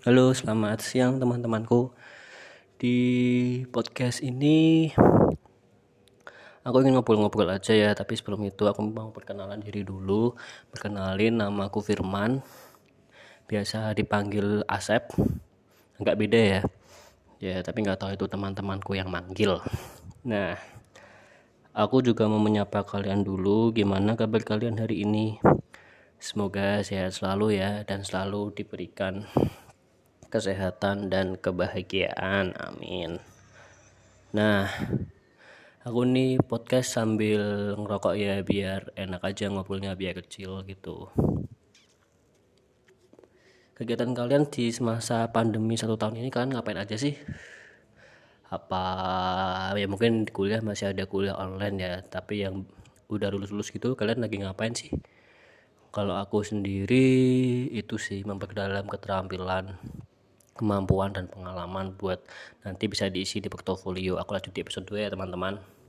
Halo, selamat siang teman-temanku. Di podcast ini aku ingin ngobrol-ngobrol aja ya, tapi sebelum itu aku mau perkenalan diri dulu. Perkenalin nama aku Firman. Biasa dipanggil Asep. Enggak beda ya. Ya, tapi nggak tahu itu teman-temanku yang manggil. Nah, aku juga mau menyapa kalian dulu. Gimana kabar kalian hari ini? Semoga sehat selalu ya dan selalu diberikan kesehatan dan kebahagiaan. Amin. Nah aku nih podcast sambil ngerokok ya biar enak aja ngobrolnya biar kecil gitu. Kegiatan kalian di semasa pandemi satu tahun ini kalian ngapain aja sih? Apa ya mungkin kuliah masih ada kuliah online ya tapi yang udah lulus-lulus gitu kalian lagi ngapain sih? Kalau aku sendiri itu sih memperdalam keterampilan kemampuan dan pengalaman buat nanti bisa diisi di portofolio. Aku lanjut di episode 2 ya teman-teman